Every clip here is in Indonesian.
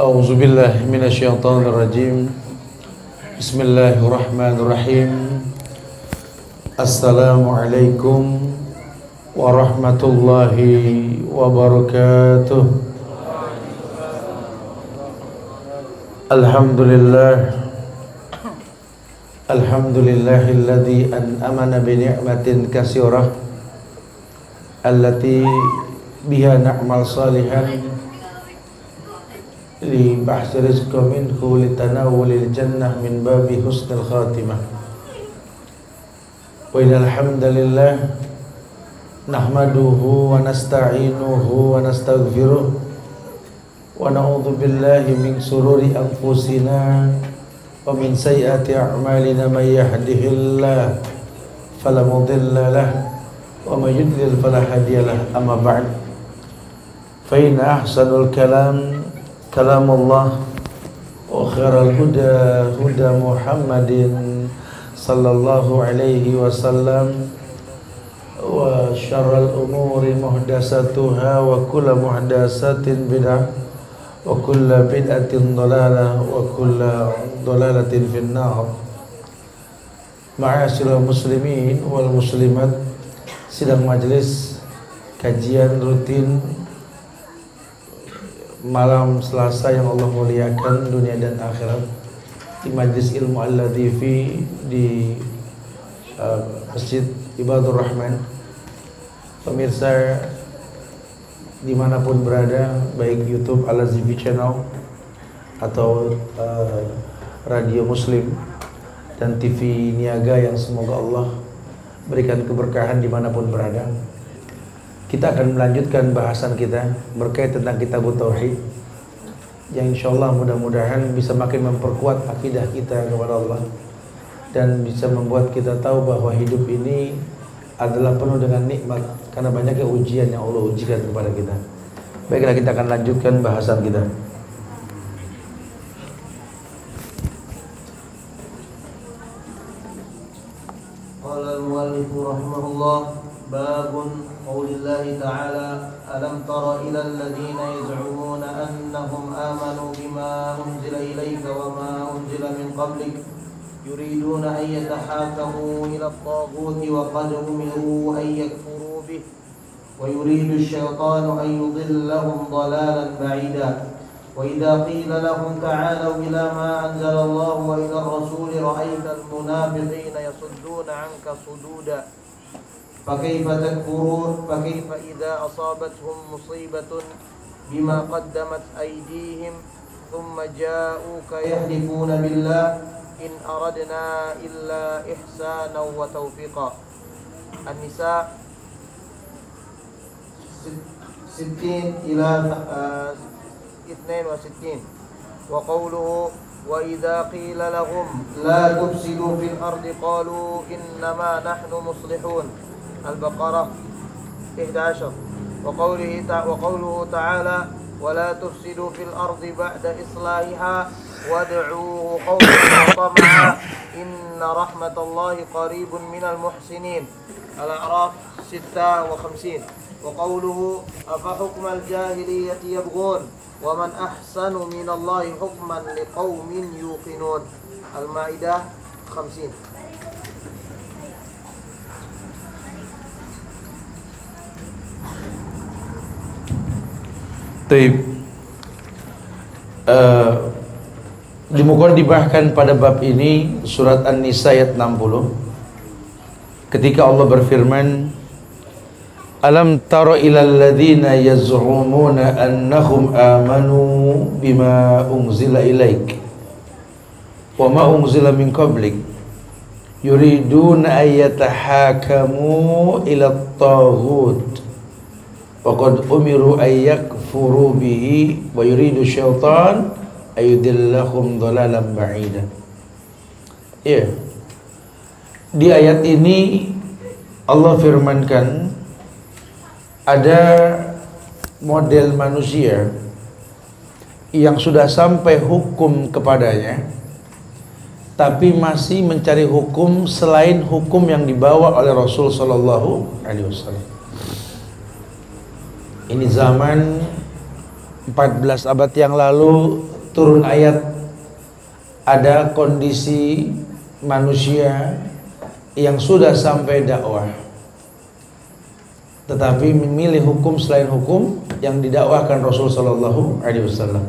أعوذ بالله من الشيطان الرجيم. بسم الله الرحمن الرحيم. السلام عليكم ورحمة الله وبركاته. الحمد لله. الحمد لله الذي أنأمنا بنعمة كثيرة التي بها نعمل صالحا. لبحث رزق منه لتناول الجنة من باب حسن الخاتمة وإن الحمد لله نحمده ونستعينه ونستغفره ونعوذ بالله من سرور أنفسنا ومن سيئات أعمالنا من يهده الله فلا مضل له ومن يضلل فلا هادي له أما بعد فإن أحسن الكلام كلام الله وخير الهدى هدى محمد صلى الله عليه وسلم وشر الأمور محدثاتها وكل محدثات بدعة وكل بدعة ضلالة وكل ضلالة في النار معاشر المسلمين والمسلمات sidang majelis kajian rutin malam Selasa yang Allah muliakan dunia dan akhirat. Di Majlis Ilmu Al-Latifi di uh, Masjid Ibadur Rahman. Pemirsa di mana pun berada baik YouTube Al-Azifi Channel atau uh, Radio Muslim dan TV Niaga yang semoga Allah berikan keberkahan di mana pun berada kita akan melanjutkan bahasan kita berkait tentang kitab Tauhid yang insya Allah mudah-mudahan bisa makin memperkuat akidah kita kepada Allah dan bisa membuat kita tahu bahwa hidup ini adalah penuh dengan nikmat karena banyaknya ujian yang Allah ujikan kepada kita. Baiklah kita akan lanjutkan bahasan kita. Qala al-muallif باب قول الله تعالى ألم تر إلى الذين يزعمون أنهم آمنوا بما أنزل إليك وما أنزل من قبلك يريدون أن يتحاكموا إلى الطاغوت وقد أمروا أن يكفروا به ويريد الشيطان أن يضلهم ضلالا بعيدا. وإذا قيل لهم تعالوا إلى ما أنزل الله وإلى الرسول رأيت المنافقين يصدون عنك صدودا. فكيف تكفرون؟ فكيف إذا أصابتهم مصيبة بما قدمت أيديهم ثم جاءوك يحلفون بالله. إن أردنا إلا إحسانا وتوفيقا. النساء ستين إلى اثنين وستين. وقوله وإذا قيل لهم لا تفسدوا في الأرض قالوا إنما نحن مصلحون. البقرة 11 وقوله وقوله تعالى ولا تفسدوا في الأرض بعد إصلاحها وادعوه خوفا وطمعا إن رحمة الله قريب من المحسنين. الأعراف 56 وقوله أفحكم الجاهلية يبغون؟ ومن أحسن من الله حكما لقوم يوقنون. المائدة 50 Taib. Uh, di dibahkan pada bab ini surat An-Nisa ayat 60 ketika Allah berfirman Alam tara ila alladhina yaz'umuna annahum amanu bima unzila ilaik wa ma unzila min qablik yuriduna ayyatahakamu ila at-taghut wa qad umiru ay yakfuru bihi wa yuridu syaitan ayudillahum dhalalan ba'ida. Ya. Di ayat ini Allah firmankan ada model manusia yang sudah sampai hukum kepadanya tapi masih mencari hukum selain hukum yang dibawa oleh Rasul sallallahu alaihi wasallam. Ini zaman 14 abad yang lalu turun ayat ada kondisi manusia yang sudah sampai dakwah tetapi memilih hukum selain hukum yang didakwahkan Rasul sallallahu alaihi wasallam.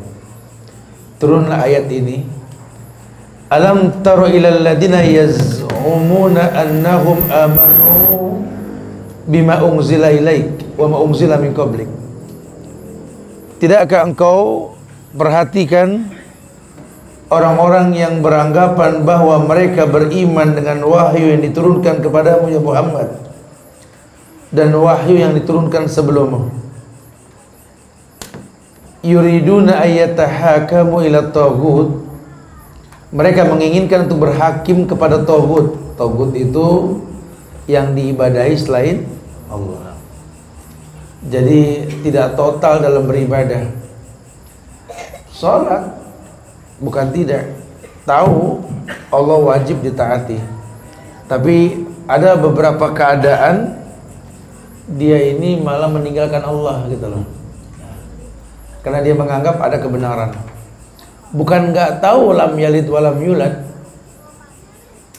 Turunlah ayat ini. Alam taro ilal ladina yaz'umuna annahum amanu bima unzila ilaik wa ma unzila min qablik. Tidakkah engkau perhatikan orang-orang yang beranggapan bahwa mereka beriman dengan wahyu yang diturunkan kepadamu ya Muhammad? dan wahyu yang diturunkan sebelummu. Yuriduna ayyatahakamu ila taghut mereka menginginkan untuk berhakim kepada taghut taghut itu yang diibadahi selain Allah jadi tidak total dalam beribadah. Sholat bukan tidak. Tahu Allah wajib ditaati. Tapi ada beberapa keadaan dia ini malah meninggalkan Allah gitu loh. Karena dia menganggap ada kebenaran. Bukan nggak tahu lam yalid walam yulad.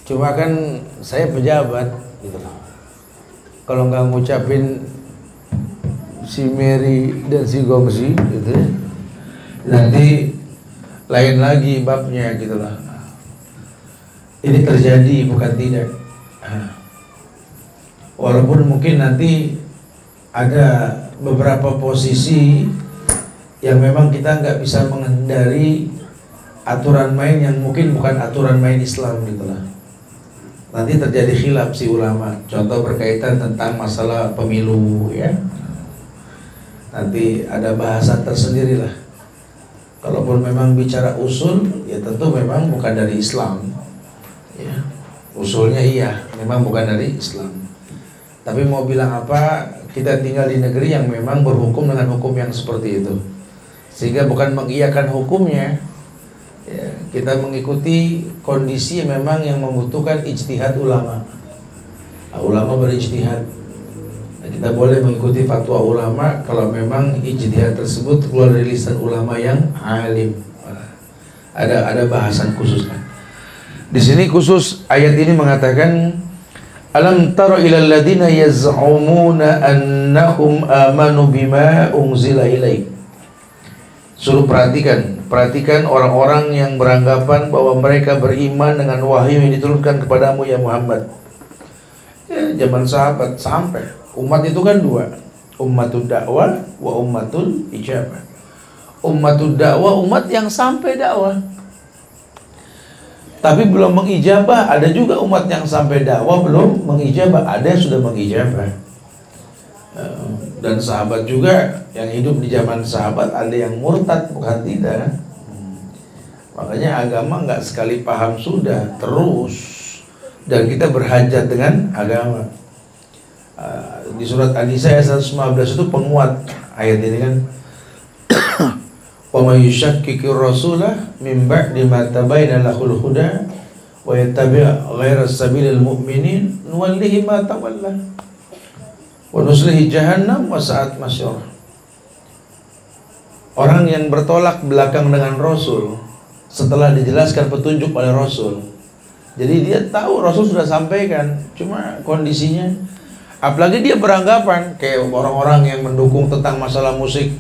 Cuma kan saya pejabat gitu loh. Kalau nggak ngucapin si Mary dan si Gongsi gitu ya, nanti lain lagi babnya gitu loh ini terjadi bukan tidak walaupun mungkin nanti ada beberapa posisi yang memang kita nggak bisa menghindari aturan main yang mungkin bukan aturan main Islam gitu lah. Nanti terjadi khilaf si ulama. Contoh berkaitan tentang masalah pemilu ya. Nanti ada bahasan tersendiri lah. Kalaupun memang bicara usul, ya tentu memang bukan dari Islam. Ya. Usulnya iya, memang bukan dari Islam. Tapi mau bilang apa, kita tinggal di negeri yang memang berhukum dengan hukum yang seperti itu. Sehingga bukan mengiyakan hukumnya, ya, kita mengikuti kondisi memang yang membutuhkan ijtihad ulama. Nah, ulama berijtihad. Kita boleh mengikuti fatwa ulama kalau memang ijtihad tersebut keluar dari lisan ulama yang alim. Ada ada bahasan khususnya. Di sini khusus ayat ini mengatakan Alam tara ila alladhina yaz'umuna annahum amanu bima unzila ilaik. Suruh perhatikan, perhatikan orang-orang yang beranggapan bahwa mereka beriman dengan wahyu yang diturunkan kepadamu ya Muhammad. Ya, zaman sahabat sampai umat itu kan dua, ummatul dakwah wa ummatul ijabah. Ummatul dakwah umat yang sampai dakwah tapi belum mengijabah ada juga umat yang sampai dakwah belum mengijabah. Ada yang sudah mengijabah. Dan sahabat juga yang hidup di zaman sahabat ada yang murtad bukan tidak. Makanya agama nggak sekali paham sudah terus. Dan kita berhajat dengan agama eh, di surat An-Nisa ayat 115 itu penguat ayat ini kan wa yushakkikir rasulah min ba'di ma tabayyana lahul huda wa yattabi' ghayra sabilil mu'minin nuwallihi ma tawalla wa nuslihi jahannam wa sa'at masyur Orang yang bertolak belakang dengan Rasul setelah dijelaskan petunjuk oleh Rasul. Jadi dia tahu Rasul sudah sampaikan, cuma kondisinya apalagi dia beranggapan kayak orang-orang yang mendukung tentang masalah musik.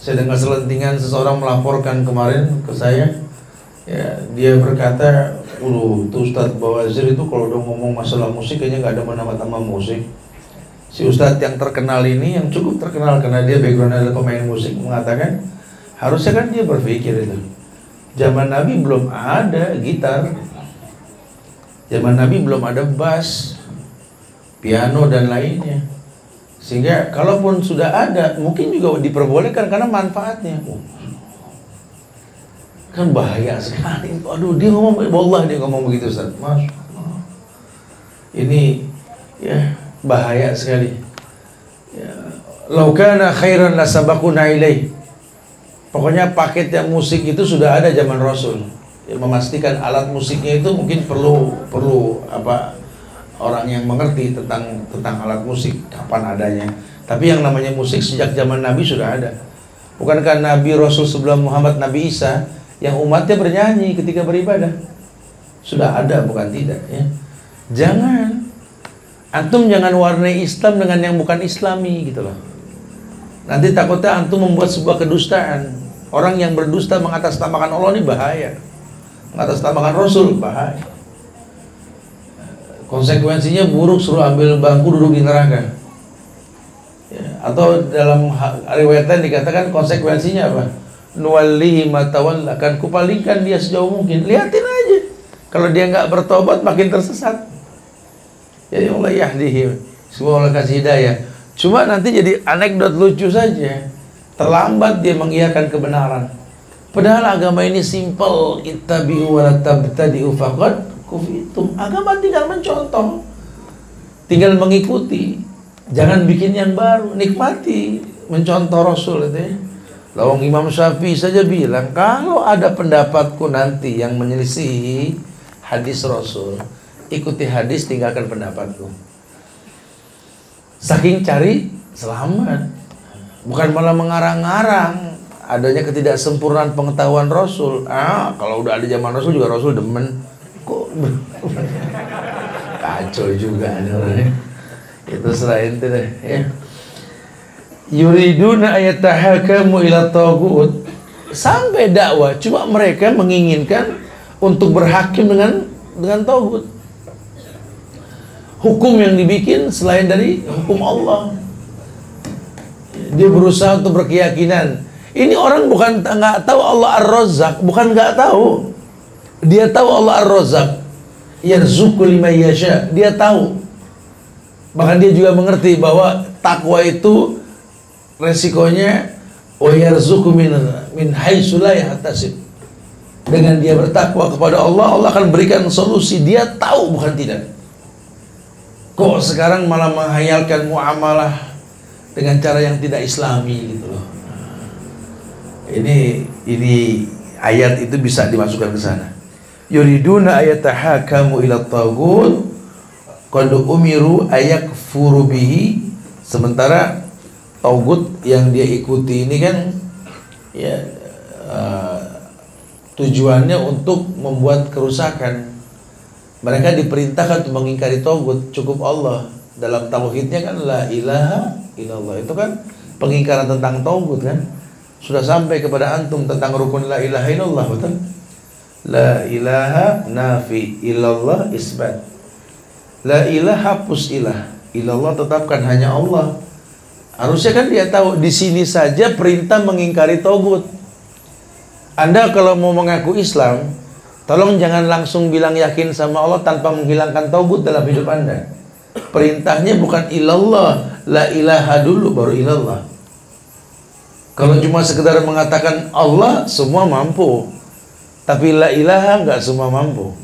Saya dengar selentingan seseorang melaporkan kemarin ke saya ya dia berkata ulu tuh Ustadz Bawazir itu kalau udah ngomong masalah musik kayaknya nggak ada mana tambah musik. Si Ustadz yang terkenal ini yang cukup terkenal karena dia background adalah pemain musik mengatakan harusnya kan dia berpikir itu. Zaman Nabi belum ada gitar. Zaman Nabi belum ada bass piano dan lainnya sehingga kalaupun sudah ada, mungkin juga diperbolehkan karena manfaatnya. Kan bahaya sekali. Aduh, dia ngomong, wallah dia ngomong begitu Ustaz. Mas, ini ya bahaya sekali. Ya, laukana khairan la sabakuna ilaih. Pokoknya paket yang musik itu sudah ada zaman Rasul. Ya, memastikan alat musiknya itu mungkin perlu perlu apa orang yang mengerti tentang tentang alat musik kapan adanya. Tapi yang namanya musik sejak zaman Nabi sudah ada. Bukankah Nabi Rasul sebelum Muhammad Nabi Isa yang umatnya bernyanyi ketika beribadah? Sudah ada bukan tidak ya. Jangan antum jangan warnai Islam dengan yang bukan Islami gitu loh. Nanti takutnya antum membuat sebuah kedustaan. Orang yang berdusta mengatasnamakan Allah ini bahaya. Mengatasnamakan Rasul bahaya. Konsekuensinya buruk suruh ambil bangku duduk di neraka atau dalam riwayat lain dikatakan konsekuensinya apa? Nuwallihi matawal akan kupalingkan dia sejauh mungkin. Lihatin aja. Kalau dia nggak bertobat makin tersesat. Jadi Allah yahdihi. Semua Allah kasih hidayah. Cuma nanti jadi anekdot lucu saja. Terlambat dia mengiyakan kebenaran. Padahal agama ini simple. Ittabi'u wa tabtadi'u faqad kufitum. Agama tinggal mencontoh. Tinggal mengikuti Jangan bikin yang baru, nikmati mencontoh Rasul itu ya. Lawang Imam Syafi'i saja bilang kalau ada pendapatku nanti yang menyelisihi hadis Rasul, ikuti hadis tinggalkan pendapatku. Saking cari selamat, bukan malah mengarang-arang adanya ketidaksempurnaan pengetahuan Rasul. Ah, kalau udah ada zaman Rasul juga Rasul demen. Kacau juga ada orangnya itu selain itu deh ya. Yuriduna ayatahakamu ila tagut. Sampai dakwah cuma mereka menginginkan untuk berhakim dengan dengan tagut. Hukum yang dibikin selain dari hukum Allah. Dia berusaha untuk berkeyakinan. Ini orang bukan nggak tahu Allah Ar-Razzaq bukan nggak tahu. Dia tahu Allah Ar-Razzaq yarzuqu liman yasha dia tahu Bahkan dia juga mengerti bahwa takwa itu resikonya wayarzuku min min yahtasib. Dengan dia bertakwa kepada Allah, Allah akan berikan solusi. Dia tahu bukan tidak. Kok sekarang malah menghayalkan muamalah dengan cara yang tidak islami gitu loh. Ini ini ayat itu bisa dimasukkan ke sana. Yuriduna ayatahakamu ila tagut qad umiru ayak furubihi sementara taugut yang dia ikuti ini kan ya uh, tujuannya untuk membuat kerusakan. Mereka diperintahkan untuk mengingkari taugut cukup Allah. Dalam tauhidnya kan la ilaha illallah. Itu kan pengingkaran tentang taugut kan? Sudah sampai kepada antum tentang rukun la ilaha illallah betul la ilaha nafi illallah isbat La ilaha hapus ilah. Ilallah tetapkan hanya Allah. Harusnya kan dia tahu di sini saja perintah mengingkari togut. Anda kalau mau mengaku Islam, tolong jangan langsung bilang yakin sama Allah tanpa menghilangkan togut dalam hidup Anda. Perintahnya bukan ilallah, la ilaha dulu baru ilallah. Kalau cuma sekedar mengatakan Allah, semua mampu. Tapi la ilaha nggak semua mampu.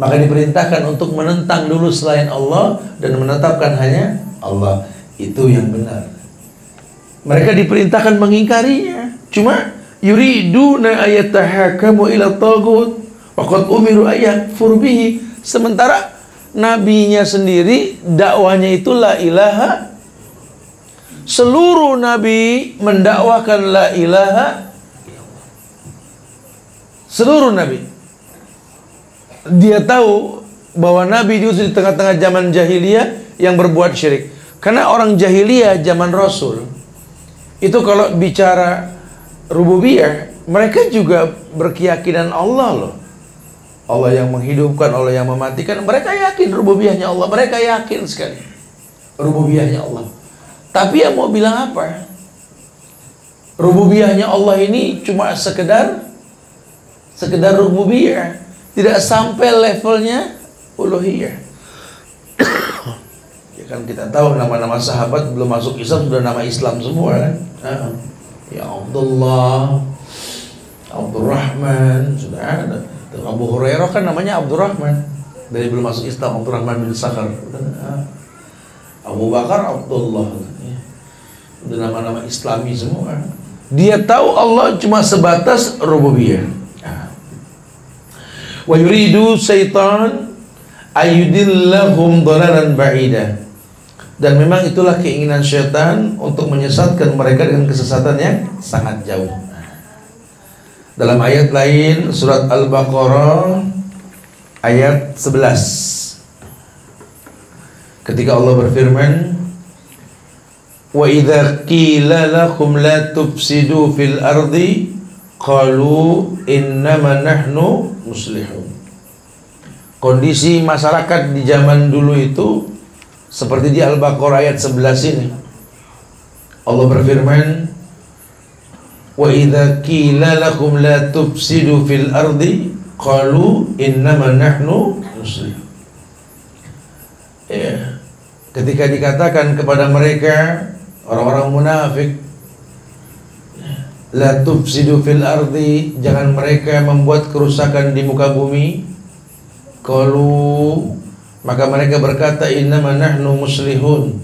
Maka diperintahkan untuk menentang dulu selain Allah dan menetapkan hanya Allah. Itu yang benar. Mereka diperintahkan mengingkarinya. Cuma yuriduna ayatahakamu ila tagut waqad umiru ayat furbihi. Sementara nabinya sendiri dakwanya itu la ilaha seluruh nabi mendakwakan la ilaha seluruh nabi dia tahu bahwa Nabi diutus di tengah-tengah zaman jahiliyah yang berbuat syirik. Karena orang jahiliyah zaman Rasul itu kalau bicara rububiyah, mereka juga berkeyakinan Allah loh. Allah yang menghidupkan, Allah yang mematikan. Mereka yakin rububiyahnya Allah. Mereka yakin sekali rububiyahnya Allah. Tapi yang mau bilang apa? Rububiyahnya Allah ini cuma sekedar sekedar rububiyah tidak sampai levelnya uluhiyah. ya kan kita tahu nama-nama sahabat belum masuk Islam sudah nama Islam semua kan. Ya Abdullah, Abdurrahman sudah ada. Abu Hurairah kan namanya Abdurrahman dari belum masuk Islam Abdurrahman bin Sakhar. Abu Bakar Abdullah. Ya. Udah nama-nama Islami semua. Dia tahu Allah cuma sebatas rububiyah wa yuridu syaitan ayudillahum dhalalan ba'ida Dan memang itulah keinginan syaitan untuk menyesatkan mereka dengan kesesatan yang sangat jauh. Dalam ayat lain surat Al-Baqarah ayat 11 ketika Allah berfirman wa idza qila lakum la tufsidu fil ardi qalu innama nahnu muslihun kondisi masyarakat di zaman dulu itu seperti di Al-Baqarah ayat 11 ini. Allah berfirman, "Wa idza qila lakum la tufsidu fil ardi qalu innama nahnu muslimun." Ya. Ketika dikatakan kepada mereka orang-orang munafik La tufsidu fil ardi Jangan mereka membuat kerusakan di muka bumi Kalau maka mereka berkata innama nahnu muslihun.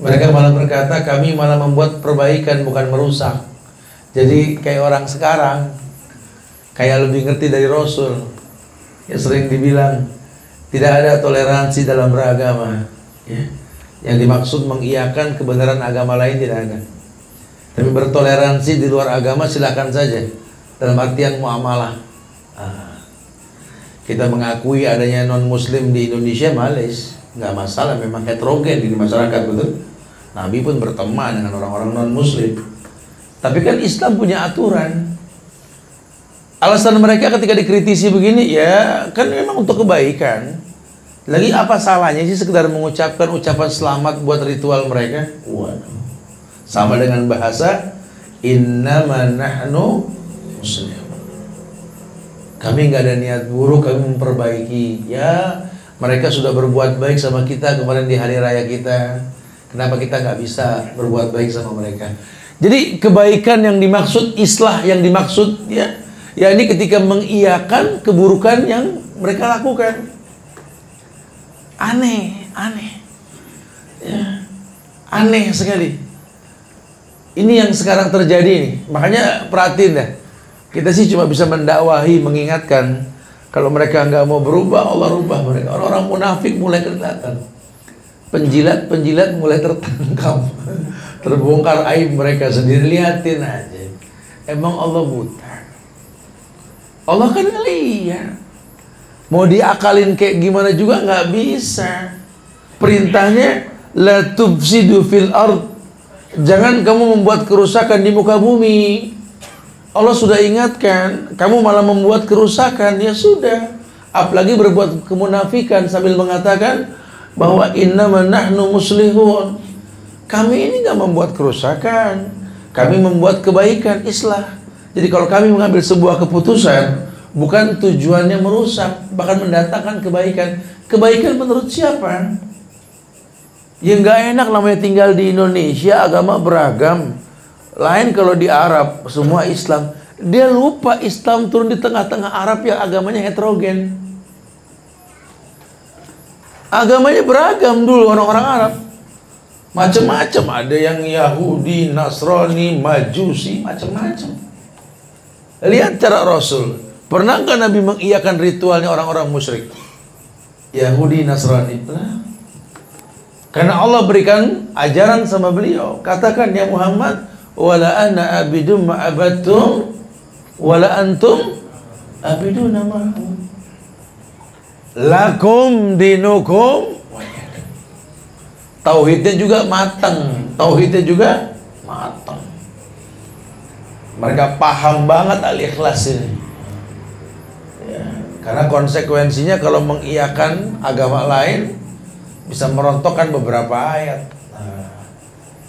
Mereka malah berkata kami malah membuat perbaikan bukan merusak. Jadi kayak orang sekarang kayak lebih ngerti dari Rasul. Ya sering dibilang tidak ada toleransi dalam beragama. Ya. Yang dimaksud mengiyakan kebenaran agama lain tidak ada. Tapi bertoleransi di luar agama silakan saja. Dalam artian muamalah. Ah. Kita mengakui adanya non muslim di Indonesia males. Nggak masalah memang heterogen di masyarakat betul? Nabi pun berteman dengan orang-orang non muslim tapi kan Islam punya aturan. Alasan mereka ketika dikritisi begini ya kan memang untuk kebaikan. Lagi apa salahnya sih sekedar mengucapkan ucapan selamat buat ritual mereka sama dengan bahasa innama nahnu muslim kami nggak ada niat buruk, kami memperbaiki. Ya, mereka sudah berbuat baik sama kita kemarin di hari raya kita. Kenapa kita nggak bisa berbuat baik sama mereka? Jadi kebaikan yang dimaksud, islah yang dimaksud, ya, ya ini ketika mengiyakan keburukan yang mereka lakukan. Aneh, aneh, ya, aneh sekali. Ini yang sekarang terjadi nih. Makanya perhatiin deh kita sih cuma bisa mendakwahi, mengingatkan. Kalau mereka nggak mau berubah, Allah rubah mereka. Orang-orang munafik mulai kelihatan. Penjilat-penjilat mulai tertangkap. Terbongkar aib mereka sendiri. Lihatin aja. Emang Allah buta. Allah kan ngeliat. Mau diakalin kayak gimana juga nggak bisa. Perintahnya la tufsidu fil ard. Jangan kamu membuat kerusakan di muka bumi. Allah sudah ingatkan, kamu malah membuat kerusakan, ya sudah. Apalagi berbuat kemunafikan sambil mengatakan bahwa inna nahnu muslihun. Kami ini nggak membuat kerusakan, kami membuat kebaikan, islah. Jadi kalau kami mengambil sebuah keputusan, bukan tujuannya merusak, bahkan mendatangkan kebaikan. Kebaikan menurut siapa? Ya nggak enak namanya tinggal di Indonesia, agama beragam lain kalau di Arab, semua Islam. Dia lupa Islam turun di tengah-tengah Arab yang agamanya heterogen. Agamanya beragam dulu orang-orang Arab. Macam-macam, ada yang Yahudi, Nasrani, Majusi, macam-macam. Lihat cara Rasul. Pernahkah Nabi mengiyakan ritualnya orang-orang musyrik? Yahudi, Nasrani. Karena Allah berikan ajaran sama beliau. Katakan ya Muhammad, wala ana abidum ma'abattum wala antum abiduna ma'hum. Lakum dinukum. Tauhidnya juga matang. Tauhidnya juga matang. Mereka paham banget al-ikhlas ini. Ya, karena konsekuensinya kalau mengiyakan agama lain bisa merontokkan beberapa ayat nah,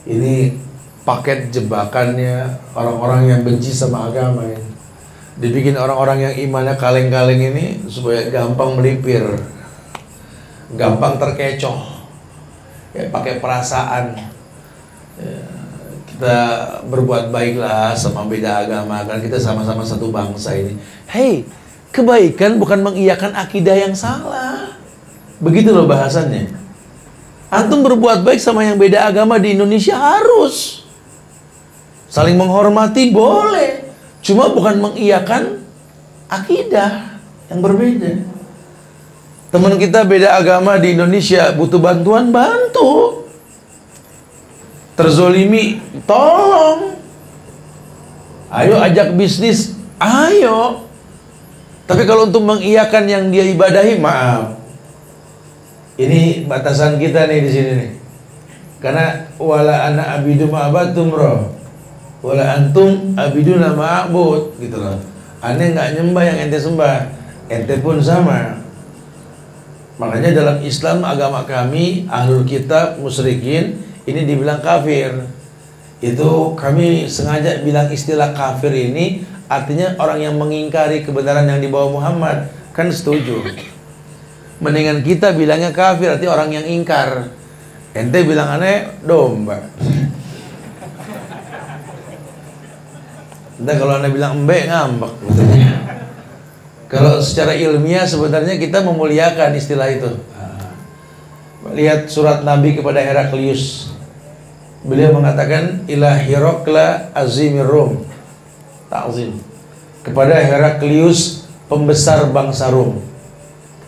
ini paket jebakannya orang-orang yang benci sama agama ini. Dibikin orang-orang yang imannya kaleng-kaleng ini supaya gampang melipir, gampang terkecoh, ya pakai perasaan. Ya, kita berbuat baiklah sama beda agama karena kita sama-sama satu bangsa ini. Hei, kebaikan bukan mengiyakan akidah yang salah. Begitu loh bahasannya. Antum berbuat baik sama yang beda agama di Indonesia harus. Saling menghormati boleh. Cuma bukan mengiyakan akidah yang berbeda. Teman kita beda agama di Indonesia butuh bantuan, bantu. terzolimi tolong ayo ajak bisnis ayo tapi kalau untuk mengiyakan yang dia ibadahi maaf ini batasan kita nih di sini nih. Karena wala anak abidu ma'abatum roh wala antum abiduna ma'abud gitu loh. Aneh nggak nyembah yang ente sembah. Ente pun sama. Makanya dalam Islam agama kami ahlul kitab musyrikin ini dibilang kafir. Itu kami sengaja bilang istilah kafir ini artinya orang yang mengingkari kebenaran yang dibawa Muhammad. Kan setuju mendingan kita bilangnya kafir arti orang yang ingkar ente bilang aneh domba Entah kalau anda bilang embe ngambek Kalau secara ilmiah sebenarnya kita memuliakan istilah itu. Lihat surat Nabi kepada Heraklius. Beliau mengatakan ila Hirokla azimir Rum. Ta'zim. Kepada Heraklius pembesar bangsa Rum.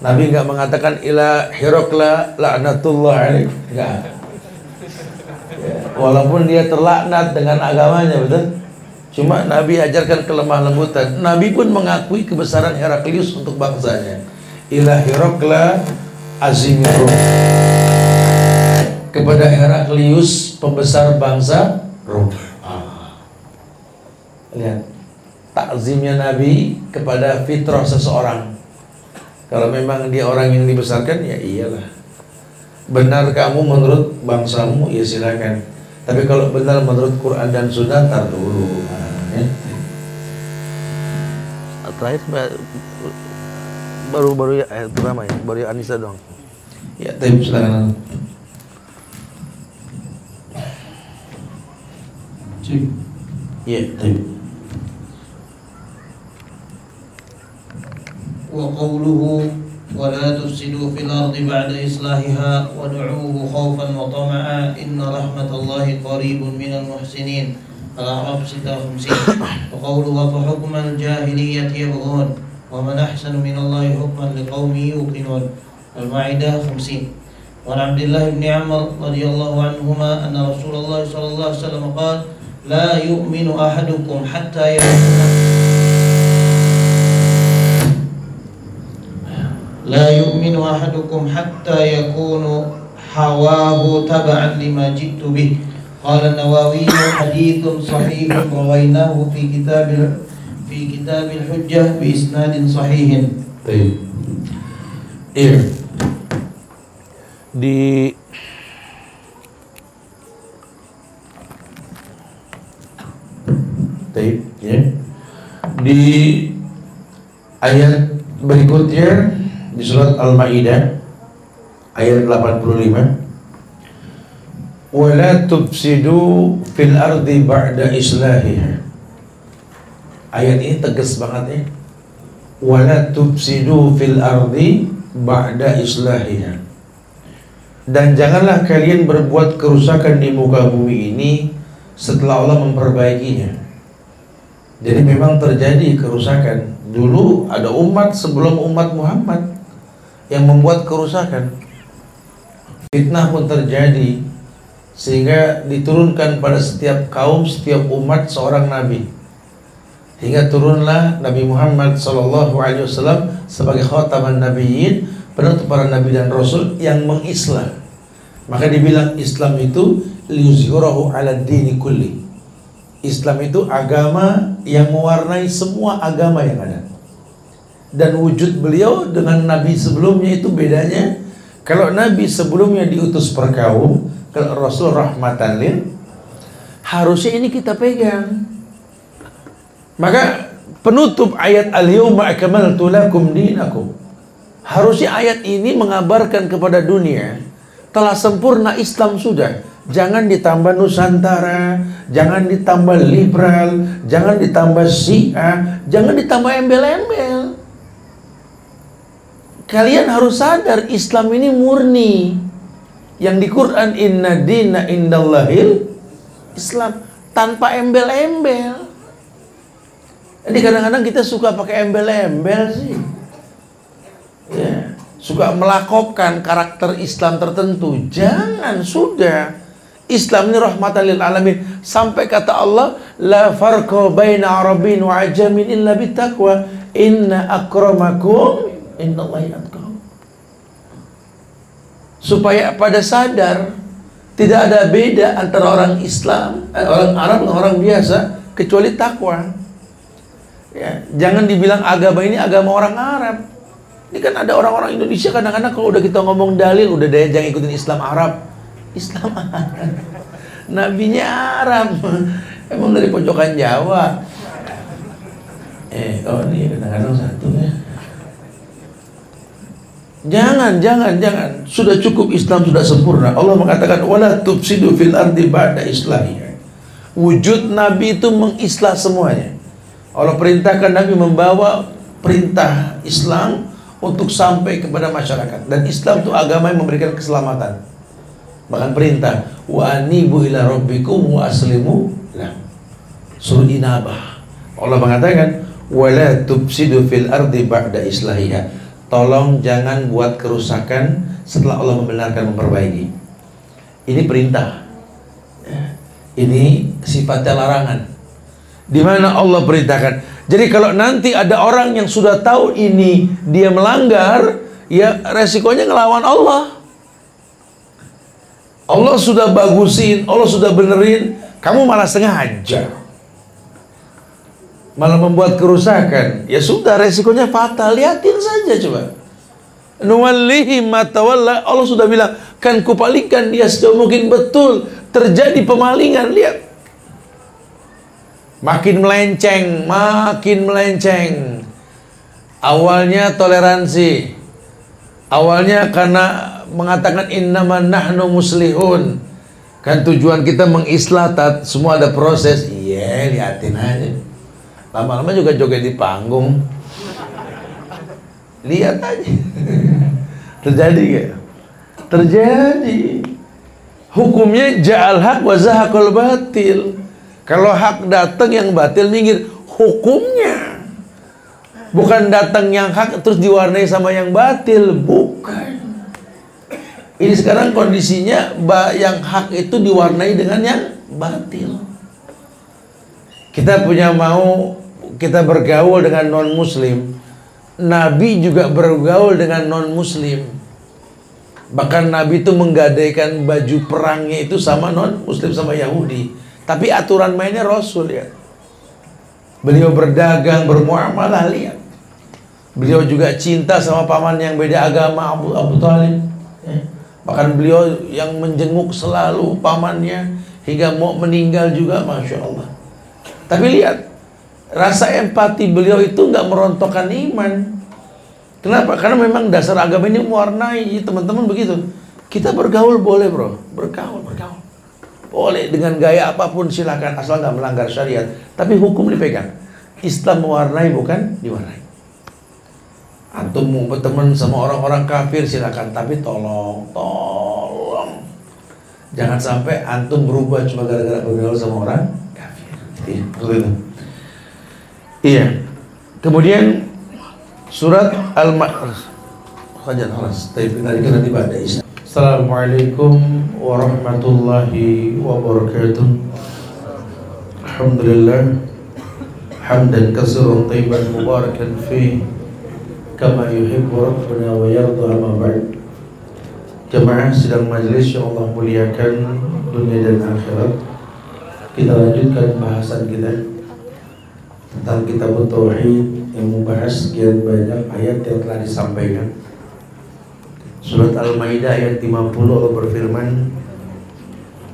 Nabi enggak mengatakan ila Hirokla la'natullah alaih. Enggak. Ya, walaupun dia terlaknat dengan agamanya, betul? Cuma Nabi ajarkan kelemah lembutan. Nabi pun mengakui kebesaran Heraklius untuk bangsanya. Ila Herakla Azimirum. Kepada Heraklius pembesar bangsa Rom. Ah. Lihat takzimnya Nabi kepada fitrah seseorang. Kalau memang dia orang yang dibesarkan ya iyalah. Benar kamu menurut bangsamu ya silakan. Tapi kalau benar menurut Quran dan Sunnah tar dulu. Ya. Terakhir baru baru ya eh, drama ya, baru ya Anissa doang. Ya, tapi silakan. Cik. Ya, tapi. وقوله ولا تفسدوا في الأرض بعد إصلاحها ودعوه خوفا وطمعا إن رحمة الله قريب من المحسنين. الأعراف 56 وقوله فحكم الجاهلية يبغون ومن أحسن من الله حكما لقوم يوقنون. المائدة 50 وعن عبد الله بن عمر رضي الله عنهما أن رسول الله صلى الله عليه وسلم قال لا يؤمن أحدكم حتى يكون لا يؤمن أحدكم حتى يكون حواه تبعا لما جئت به قال النووي حديث صحيح رويناه في كتاب في كتاب الحجة بإسناد صحيح طيب iya di Taib, ya. Di ayat berikutnya di surat Al-Maidah ayat 85 wala tufsidu fil ardi ba'da islahiha. Ayat ini tegas banget ya. Wala tufsidu fil ardi ba'da islahiha. Dan janganlah kalian berbuat kerusakan di muka bumi ini setelah Allah memperbaikinya. Jadi memang terjadi kerusakan. Dulu ada umat sebelum umat Muhammad yang membuat kerusakan fitnah pun terjadi sehingga diturunkan pada setiap kaum, setiap umat seorang nabi. Hingga turunlah Nabi Muhammad sallallahu alaihi wasallam sebagai khataman nabiyyin, penutup para nabi dan rasul yang mengislam. Maka dibilang Islam itu liyuzhirahu ala dini kulli. Islam itu agama yang mewarnai semua agama yang ada. Dan wujud beliau dengan nabi sebelumnya itu bedanya kalau nabi sebelumnya diutus per kaum, kalau Rasul rahmatan lil harusnya ini kita pegang. Maka penutup ayat al-yawma akmaltu lakum dinakum. Harusnya ayat ini mengabarkan kepada dunia telah sempurna Islam sudah. Jangan ditambah Nusantara, jangan ditambah liberal, jangan ditambah Syiah, jangan ditambah embel-embel. Kalian harus sadar Islam ini murni yang di Quran inna dina indallahil Islam tanpa embel-embel. Jadi kadang-kadang kita suka pakai embel-embel sih. Ya, suka melakopkan karakter Islam tertentu. Jangan, sudah. Islam ini rahmatan lil alamin. Sampai kata Allah, la farqa baina arabin wa ajamin illa bittaqwa. Inna akramakum innallahi. Supaya pada sadar tidak ada beda antara orang Islam, eh, orang Arab dengan orang biasa kecuali takwa. Ya, jangan dibilang agama ini agama orang Arab. Ini kan ada orang-orang Indonesia kadang-kadang kalau udah kita ngomong dalil udah deh jangan ikutin Islam Arab. Islam Arab. Nabinya Arab. Emang dari pojokan Jawa. Eh, oh ini kadang-kadang satu ya. Jangan, jangan, jangan. Sudah cukup Islam sudah sempurna. Allah mengatakan wala tufsidu fil ardi ba'da islahiha. Wujud Nabi itu mengislah semuanya. Allah perintahkan Nabi membawa perintah Islam untuk sampai kepada masyarakat. Dan Islam itu agama yang memberikan keselamatan. Bahkan perintah wa anibu ila rabbikum wa aslimu lah. Surah Inabah. Allah mengatakan wala tufsidu fil ardi ba'da islahiha Tolong jangan buat kerusakan setelah Allah membenarkan memperbaiki. Ini perintah. Ini sifatnya larangan. Di mana Allah perintahkan. Jadi kalau nanti ada orang yang sudah tahu ini dia melanggar, ya resikonya ngelawan Allah. Allah sudah bagusin, Allah sudah benerin, kamu malah sengaja malah membuat kerusakan, ya sudah resikonya fatal. Lihatin saja coba. Nuwallihi matawalla Allah sudah bilang kan kupalingkan dia sejauh mungkin betul terjadi pemalingan. Lihat. Makin melenceng makin melenceng. Awalnya toleransi. Awalnya karena mengatakan innaman nahnu muslihun. Kan tujuan kita mengislah semua ada proses. Iya liatin aja lama-lama juga joget di panggung. Lihat aja. Terjadi gak? terjadi. Hukumnya ja'al hak wa zahaqal batil. Kalau hak datang yang batil minggir. Hukumnya. Bukan datang yang hak terus diwarnai sama yang batil. Bukan. Ini sekarang kondisinya yang hak itu diwarnai dengan yang batil. Kita punya mau kita bergaul dengan non muslim Nabi juga bergaul dengan non muslim bahkan Nabi itu menggadaikan baju perangnya itu sama non muslim sama Yahudi. Tapi aturan mainnya Rasul ya. Beliau berdagang bermuamalah lihat. Beliau juga cinta sama paman yang beda agama Abu, Abu Talib ya. bahkan beliau yang menjenguk selalu pamannya hingga mau meninggal juga Masya Allah. Tapi lihat Rasa empati beliau itu nggak merontokkan iman. Kenapa? Karena memang dasar agama ini mewarnai teman-teman begitu. Kita bergaul boleh bro, bergaul, bergaul. Boleh dengan gaya apa pun silakan asal nggak melanggar syariat. Tapi hukum dipegang. Islam mewarnai bukan diwarnai. Antum mau berteman sama orang-orang kafir silakan, tapi tolong, tolong jangan sampai antum berubah cuma gara-gara bergaul sama orang kafir. Iya, Iya. Kemudian surat Al-Ma'arij. Hajar haras. Tapi nanti pada Isya. Assalamualaikum warahmatullahi wabarakatuh. Alhamdulillah. Hamdan kasiran tayyiban mubarakan fi kama yuhibbu rabbuna wa yarda amma ba'd. Jemaah sidang majelis yang Allah muliakan dunia dan akhirat. Kita lanjutkan bahasan kita tentang kitab Tauhid yang membahas sekian banyak ayat yang telah disampaikan. Surat Al-Maidah ayat 50 Allah berfirman,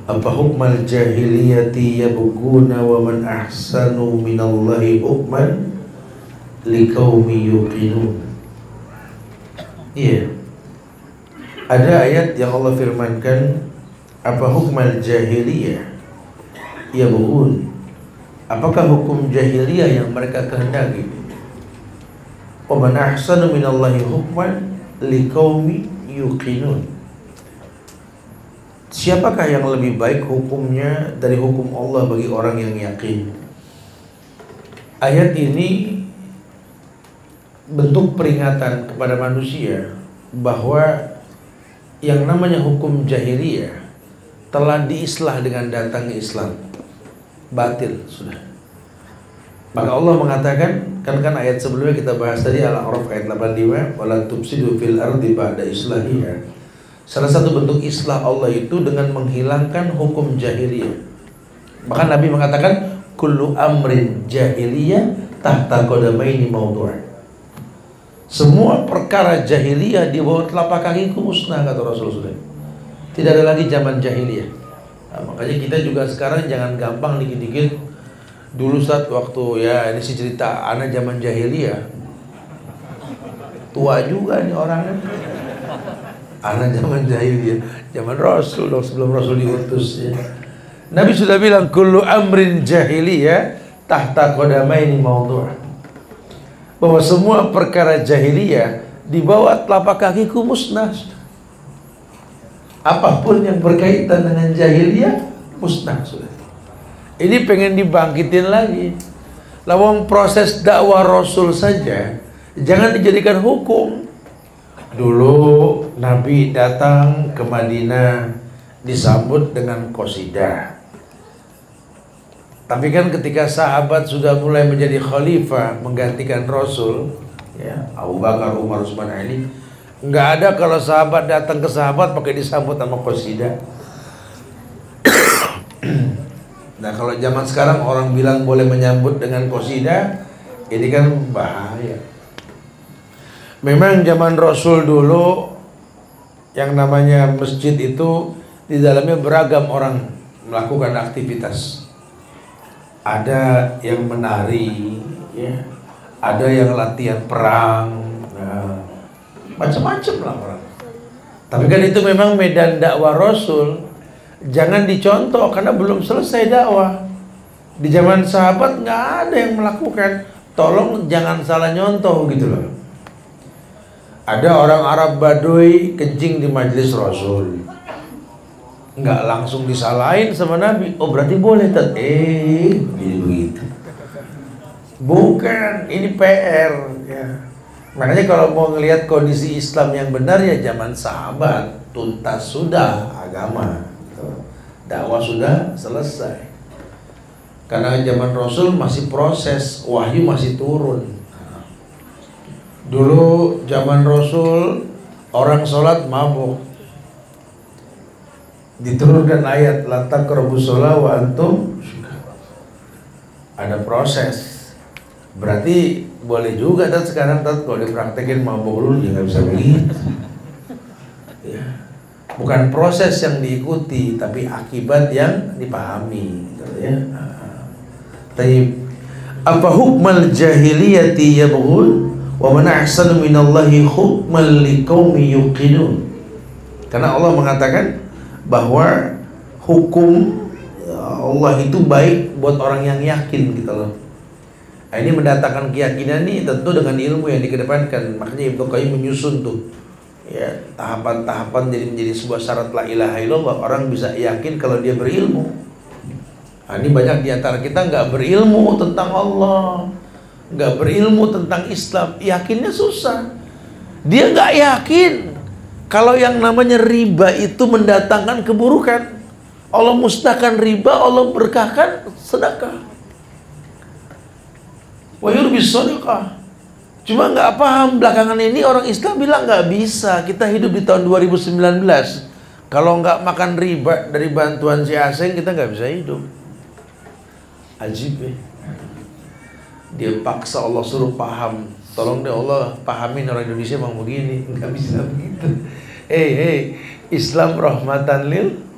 "Apa hukmal jahiliyati yabghuna wa man ahsanu minallahi hukman liqaumi yuqinun." Iya. Ada ayat yang Allah firmankan, "Apa hukmal jahiliyah yabghun Apakah hukum jahiliyah yang mereka kehendaki? Wa man ahsanu minallahi hukman liqaumi yuqinun. Siapakah yang lebih baik hukumnya dari hukum Allah bagi orang yang yakin? Ayat ini bentuk peringatan kepada manusia bahwa yang namanya hukum jahiliyah telah diislah dengan datangnya Islam. Batil sudah. Maka Allah mengatakan kan kan ayat sebelumnya kita bahas tadi Al-A'raf ayat 85 wala tufsidu fil ardi ba'da islahiha. Salah satu bentuk islah Allah itu dengan menghilangkan hukum jahiliyah. Bahkan Nabi mengatakan kullu amrin jahiliyah tahta qadamaini mawdu'an. Semua perkara jahiliyah di bawah telapak kakiku musnah kata Rasulullah. Tidak ada lagi zaman jahiliyah. Nah, makanya kita juga sekarang jangan gampang dikit-dikit. Dulu saat waktu ya ini sih cerita anak zaman jahiliyah tua juga nih orangnya. Anak zaman jahiliyah zaman Rasul dong sebelum Rasul diutus ya. Nabi sudah bilang kullu amrin jahiliyah tahta qadamaini maudhu' bahwa semua perkara jahiliyah di bawah telapak kakiku musnah apa pun yang berkaitan dengan jahiliyah musnah sudah. Ini pengen dibangkitin lagi. Lawang proses dakwah Rasul saja jangan dijadikan hukum. Dulu Nabi datang ke Madinah disambut dengan kosidah. Tapi kan ketika sahabat sudah mulai menjadi khalifah menggantikan Rasul, ya Abu Bakar, Umar, Utsman, Ali, nggak ada kalau sahabat datang ke sahabat pakai disambut sama kosidah. nah kalau zaman sekarang orang bilang boleh menyambut dengan kosidah, ini kan bahaya. Memang zaman Rasul dulu yang namanya masjid itu di dalamnya beragam orang melakukan aktivitas. Ada yang menari, ya, ada yang latihan perang, macam-macam lah orang. Tapi kan itu memang medan dakwah Rasul. Jangan dicontoh karena belum selesai dakwah. Di zaman sahabat nggak ada yang melakukan. Tolong jangan salah nyontoh gitu loh. Ada orang Arab Baduy kencing di majelis Rasul. Nggak langsung disalahin sama Nabi. Oh berarti boleh tet. Eh begitu. Bukan, ini PR ya. Makanya kalau mau ngelihat kondisi Islam yang benar ya zaman sahabat tuntas sudah agama. Gitu. Dakwah sudah selesai. Karena zaman Rasul masih proses, wahyu masih turun. Dulu zaman Rasul orang sholat mabuk. Diturunkan ayat latak sholat wa antum ada proses. Berarti boleh juga dan sekarang tat kalau dipraktekin mabuk dulu ya nggak bisa begitu. Ya. Bukan proses yang diikuti tapi akibat yang dipahami gitu ya. Tapi apa hukmal jahiliyati yabghun wa man ahsanu minallahi hukman liqaumi yuqinun. Karena Allah mengatakan bahwa hukum Allah itu baik buat orang yang yakin gitu loh. Nah, ini mendatangkan keyakinan ini tentu dengan ilmu yang dikedepankan. Makanya Ibnu Qayyim menyusun tuh ya tahapan-tahapan jadi menjadi sebuah syarat la ilaha illallah. Orang bisa yakin kalau dia berilmu. Nah, ini banyak di antara kita nggak berilmu tentang Allah, nggak berilmu tentang Islam, yakinnya susah. Dia nggak yakin kalau yang namanya riba itu mendatangkan keburukan. Allah mustahkan riba, Allah berkahkan sedekah. Wa yurbis sedekah. Cuma nggak paham belakangan ini orang Islam bilang nggak bisa. Kita hidup di tahun 2019. Kalau nggak makan riba dari bantuan si asing kita nggak bisa hidup. Ajib ya. Dia paksa Allah suruh paham. Tolong deh Allah pahamin orang Indonesia mau begini. Nggak bisa begitu. Hei, hei, Islam rahmatan lil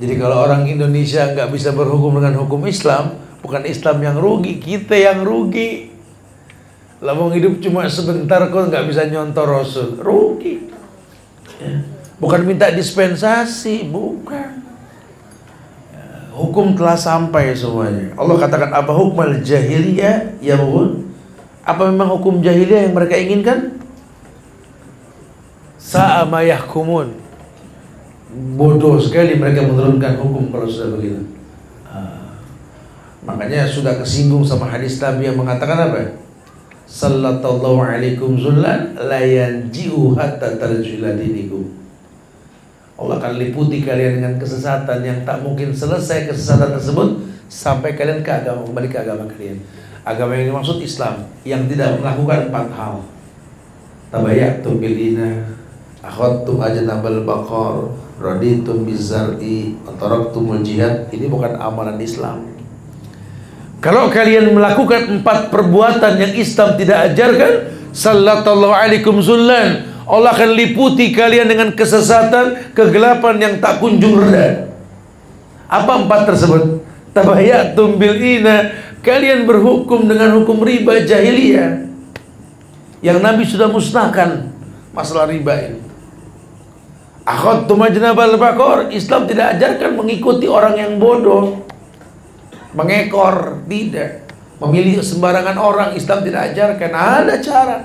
jadi kalau orang Indonesia nggak bisa berhukum dengan hukum Islam, bukan Islam yang rugi, kita yang rugi. Lah mau hidup cuma sebentar kok nggak bisa nyontor Rasul, rugi. Ya. Bukan minta dispensasi, bukan. Ya, hukum telah sampai semuanya. Allah katakan apa hukum jahiliyah ya Apa memang hukum jahiliyah yang mereka inginkan? Sa'ama yahkumun bodoh sekali mereka menurunkan hukum kalau sudah begitu. Makanya sudah kesinggung sama hadis Nabi yang mengatakan apa? Sallallahu alaikum zullan la yanji'u hatta tarjula dinikum. Allah akan liputi kalian dengan kesesatan yang tak mungkin selesai kesesatan tersebut sampai kalian ke agama kembali ke agama kalian. Agama yang dimaksud Islam yang tidak melakukan empat hal. Tabayatum bilina, akhadtum ajnabal baqar, raditum bizar'i, taraktumul jihad. Ini bukan amalan Islam. Kalau kalian melakukan empat perbuatan yang Islam tidak ajarkan, sallallahu alaikum zullan, Allah akan liputi kalian dengan kesesatan, kegelapan yang tak kunjung reda. Apa empat tersebut? Tabayatum bil ina, kalian berhukum dengan hukum riba jahiliyah. Yang Nabi sudah musnahkan masalah riba ini. Akhadtum ajnabal bakor, Islam tidak ajarkan mengikuti orang yang bodoh. Mengekor, tidak. Memilih sembarangan orang, Islam tidak ajarkan. Ada cara.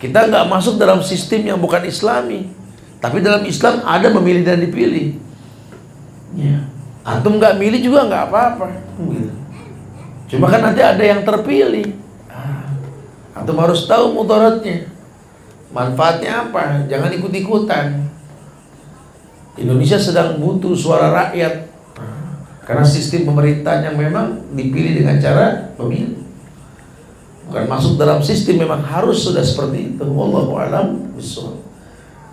Kita nggak masuk dalam sistem yang bukan islami. Tapi dalam Islam ada memilih dan dipilih. Ya. Antum nggak milih juga nggak apa-apa. Cuma kan nanti ada yang terpilih. Ah. Antum harus tahu mudaratnya. Manfaatnya apa? Jangan ikut-ikutan. Indonesia sedang butuh suara rakyat. Karena sistem pemerintahan yang memang dipilih dengan cara pemilu. Bukan masuk dalam sistem memang harus sudah seperti itu. Wallahu alam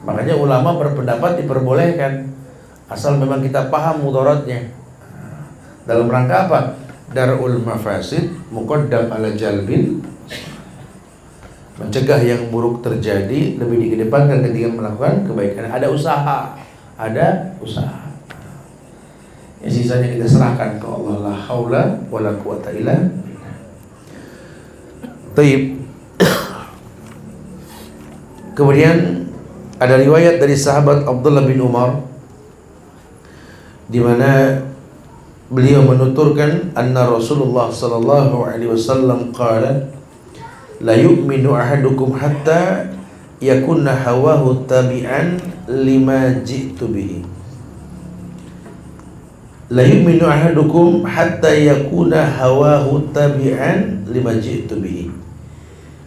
makanya ulama berpendapat diperbolehkan. Asal memang kita paham mudaratnya. Dalam rangka apa? Darul mafasid muqaddam ala jalbin. Mencegah yang buruk terjadi lebih dikedepankan ketika melakukan kebaikan. Ada usaha. Ada usaha yang sisanya kita serahkan ke Allah la haula wala quwata illa Taib. Kemudian ada riwayat dari sahabat Abdullah bin Umar di mana beliau menuturkan anna Rasulullah sallallahu alaihi wasallam qala la yu'minu ahadukum hatta yakunna hawahu tabi'an lima ji'tu bihi la yu'minu ahadukum hatta yakuna hawahu tabi'an lima ji'tu bihi.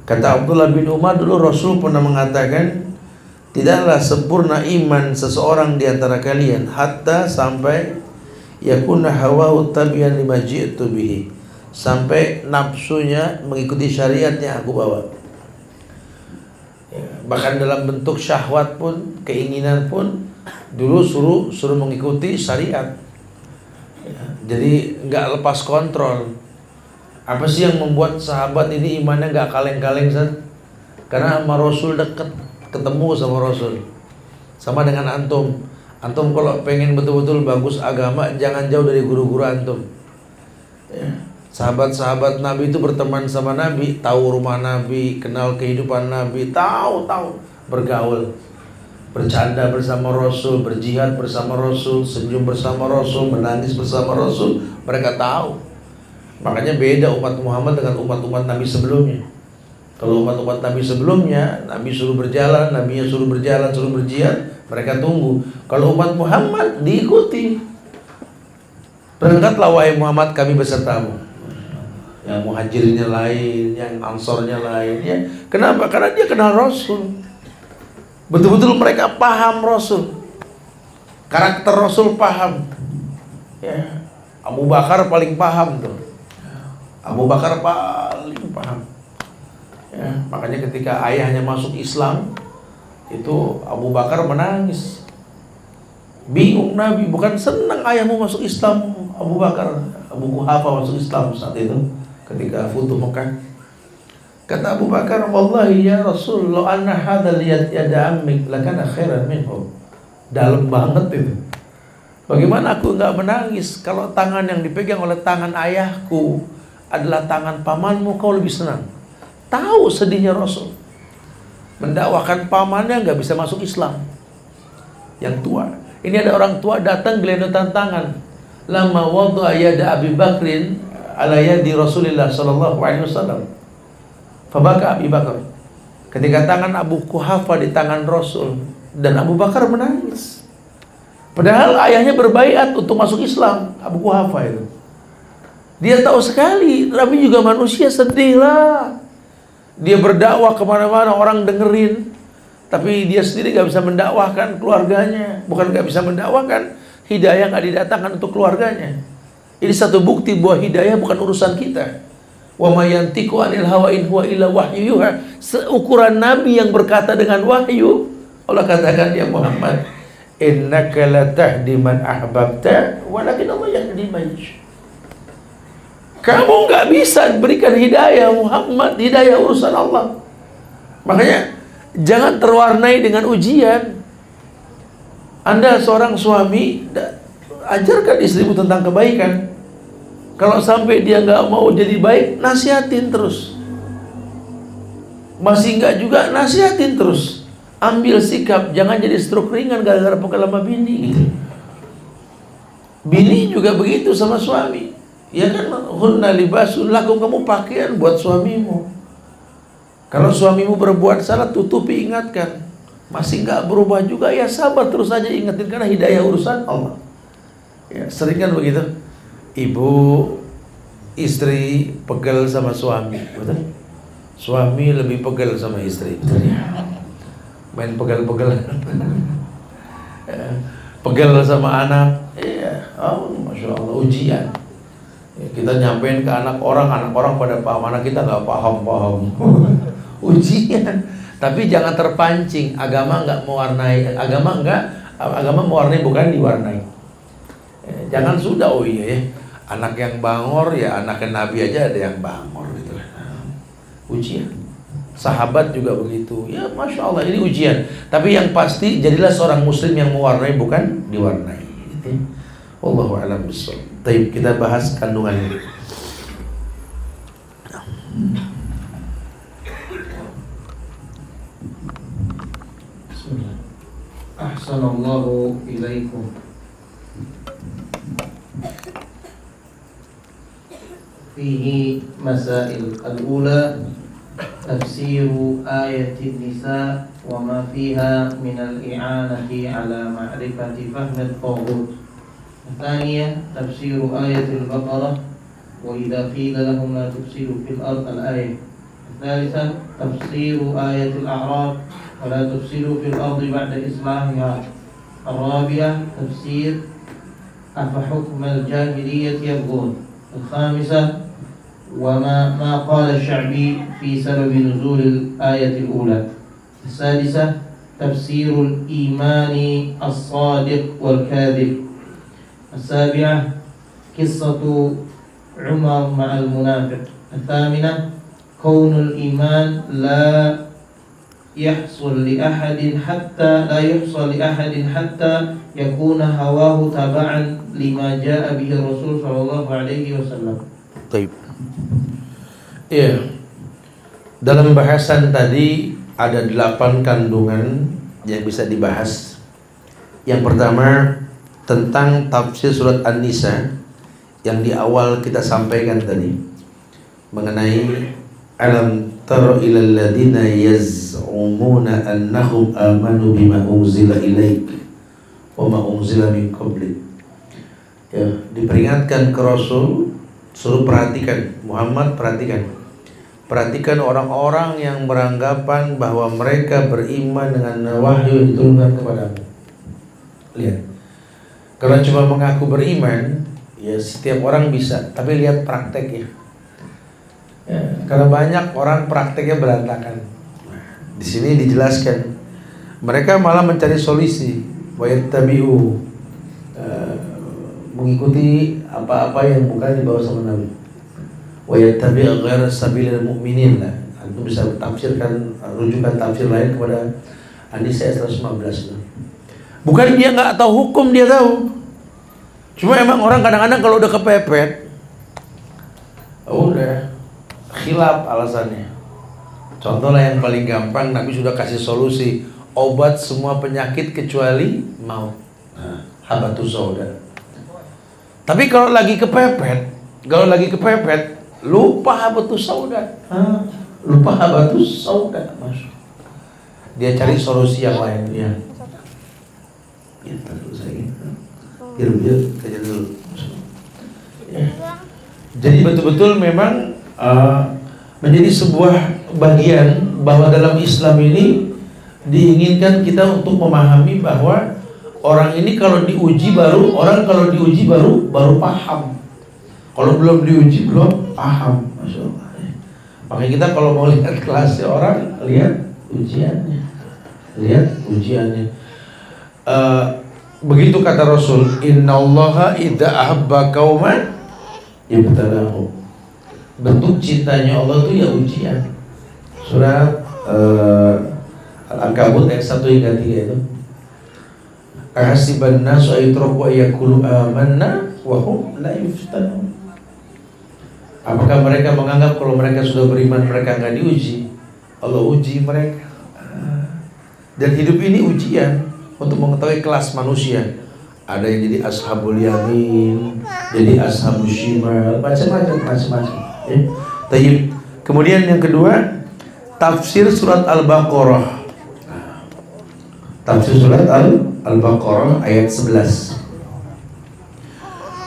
Kata Abdullah bin Umar dulu Rasul pernah mengatakan Tidaklah sempurna iman seseorang di antara kalian Hatta sampai Yakuna hawahu tabian lima ji'tu bihi. Sampai nafsunya mengikuti syariat yang aku bawa ya, Bahkan dalam bentuk syahwat pun Keinginan pun Dulu suruh suruh mengikuti syariat Jadi nggak lepas kontrol apa sih yang membuat sahabat ini imannya nggak kaleng-kaleng San? Karena sama Rasul deket, ketemu sama Rasul. Sama dengan antum. Antum kalau pengen betul-betul bagus agama, jangan jauh dari guru-guru antum. Ya. Sahabat-sahabat Nabi itu berteman sama Nabi, tahu rumah Nabi, kenal kehidupan Nabi, tahu tahu bergaul, bercanda bersama Rasul, berjihad bersama Rasul, senyum bersama Rasul, menangis bersama Rasul, mereka tahu. Makanya beda umat Muhammad dengan umat-umat Nabi sebelumnya. Kalau umat-umat Nabi sebelumnya, Nabi suruh berjalan, Nabi suruh berjalan, suruh berjihad, mereka tunggu. Kalau umat Muhammad diikuti. Berangkatlah wahai Muhammad kami besertamu. Yang muhajirnya lain, yang ansornya lain. Ya. Kenapa? Karena dia kenal Rasul. Betul-betul mereka paham Rasul. Karakter Rasul paham. Ya. Abu Bakar paling paham tuh. Abu Bakar paling paham. Ya, makanya ketika ayahnya masuk Islam, itu Abu Bakar menangis. Bingung Nabi, bukan senang ayahmu masuk Islam, Abu Bakar. Abu Kuhafa masuk Islam saat itu ketika Futuh Mekah. Kata Abu Bakar, "Wallahi ya Rasul, lo anna hadal yad yada ammik lakana khairan minhu." Dalam banget itu. Bagaimana aku nggak menangis kalau tangan yang dipegang oleh tangan ayahku adalah tangan pamanmu kau lebih senang. Tahu sedihnya Rasul. Mendakwakan pamannya nggak bisa masuk Islam. Yang tua. Ini ada orang tua datang gelendotan tangan. Lama waktu ayada Abi Bakrin ala yadi Rasulullah sallallahu alaihi wasallam. Fabaka Abi Bakar. Ketika tangan Abu Kuhafa di tangan Rasul dan Abu Bakar menangis. Padahal ayahnya berbaiat untuk masuk Islam, Abu Kuhafa itu. Dia tahu sekali, Nabi juga manusia sedih lah. Dia berdakwah ke mana-mana, orang dengerin. tapi dia sendiri nggak bisa mendakwahkan keluarganya, bukan nggak bisa mendakwahkan, hidayah nggak didatangkan untuk keluarganya. Ini satu bukti bahwa hidayah bukan urusan kita. Wa ma yantiqu anil hawa in huwa illa wahyuha. Seukuran nabi yang berkata dengan wahyu, Allah katakan ya Muhammad, innaka la tahdi man ahbabta walakin Allah yahdi man Kamu nggak bisa berikan hidayah Muhammad, hidayah urusan Allah. Makanya jangan terwarnai dengan ujian. Anda seorang suami, ajarkan istrimu tentang kebaikan. Kalau sampai dia nggak mau jadi baik, nasihatin terus. Masih nggak juga, nasihatin terus. Ambil sikap, jangan jadi stroke ringan gara-gara pegal sama bini gitu. Bini juga begitu sama suami. Ya kan, hunna libasun lakum kamu pakaian buat suamimu. Kalau suamimu berbuat salah, tutupi ingatkan. Masih nggak berubah juga, ya sabar terus aja ingetin karena hidayah urusan Allah. Ya, sering kan begitu ibu istri pegel sama suami betul? Suami lebih pegel sama istri. Betul main pegel-pegel. Pegel sama anak. Iya oh, masya Allah ujian. Ya, kita nyampein ke anak orang anak orang pada paham. Anak kita nggak paham paham. Ujian. Tapi jangan terpancing. Agama nggak mewarnai agama nggak agama mewarnai bukan diwarnai. Ya, jangan sudah oh iya ya anak yang bangor ya anaknya Nabi aja ada yang bangor gitu ujian sahabat juga begitu ya masya Allah ini ujian tapi yang pasti jadilah seorang muslim yang mewarnai bukan diwarnai gitu. Wallahu a'lam. Taib kita bahas kandungannya. Bismillah. فيه مسائل. الأولى تفسير آية النساء وما فيها من الإعانة على معرفة فهم الطاغوت. الثانية تفسير آية البقرة وإذا قيل لهم لا تفسدوا في الأرض الآية. الثالثة تفسير آية الأعراف ولا تفسدوا في الأرض بعد إصلاحها الرابعة تفسير أفحكم الجاهلية يبغون. الخامسة وما ما قال الشعبي في سبب نزول الآية الأولى. السادسة تفسير الإيمان الصادق والكاذب. السابعة قصة عمر مع المنافق. الثامنة كون الإيمان لا يحصل لأحد حتى لا يحصل لأحد حتى يكون هواه تبعا لما جاء به الرسول صلى الله عليه وسلم. طيب. Iya. Dalam bahasan tadi ada delapan kandungan yang bisa dibahas. Yang pertama tentang tafsir surat An-Nisa yang di awal kita sampaikan tadi mengenai alam tara ila alladziina yaz'umuna annahum amanu bima unzila ilaik wa ma unzila min qablik. Ya, diperingatkan ke Rasul suruh perhatikan Muhammad perhatikan Perhatikan orang-orang yang beranggapan bahwa mereka beriman dengan wahyu yang diturunkan kepadamu. Lihat. Kalau cuma mengaku beriman, ya setiap orang bisa, tapi lihat prakteknya. Ya, karena banyak orang prakteknya berantakan. Di sini dijelaskan mereka malah mencari solusi, tabiu uh, mengikuti apa-apa yang bukan dibawa sama Nabi wa yattabi' ghairu sabilil mu'minin lah. Antum bisa tafsirkan rujukan tafsir lain kepada An-Nisa 115. Bukan dia nggak tahu hukum dia tahu. Cuma emang orang kadang-kadang kalau udah kepepet udah khilaf alasannya. Contoh lah yang paling gampang Nabi sudah kasih solusi obat semua penyakit kecuali mau. Nah, habatus sauda. Tapi kalau lagi kepepet, kalau lagi kepepet lupa habatus sauda lupa habatus sauda masuk dia cari solusi yang lain ya. Ya dulu saya biar biar kerja dulu ya. jadi betul-betul memang uh, menjadi sebuah bagian bahwa dalam Islam ini diinginkan kita untuk memahami bahwa orang ini kalau diuji baru orang kalau diuji baru baru paham. Kalau belum diuji belum paham, masya Allah. Makanya kita kalau mau lihat kelasnya orang lihat ujiannya, lihat ujiannya. Uh, begitu kata Rasul, Inna Allah idza ahabba kauman ibtalahu. Bentuk cintanya Allah itu ya ujian. Surat uh, Al-Ankabut ayat 1 hingga 3 itu. Ahasiban nasu ayutraku ayakulu amanna wa hum la yuftanun. Apakah mereka menganggap kalau mereka sudah beriman mereka nggak diuji? Allah uji mereka. Dan hidup ini ujian untuk mengetahui kelas manusia. Ada yang jadi ashabul yamin, jadi ashabul shimal, macam-macam, macam-macam. Ya. Kemudian yang kedua, tafsir surat Al-Baqarah. Tafsir surat Al-Baqarah ayat 11.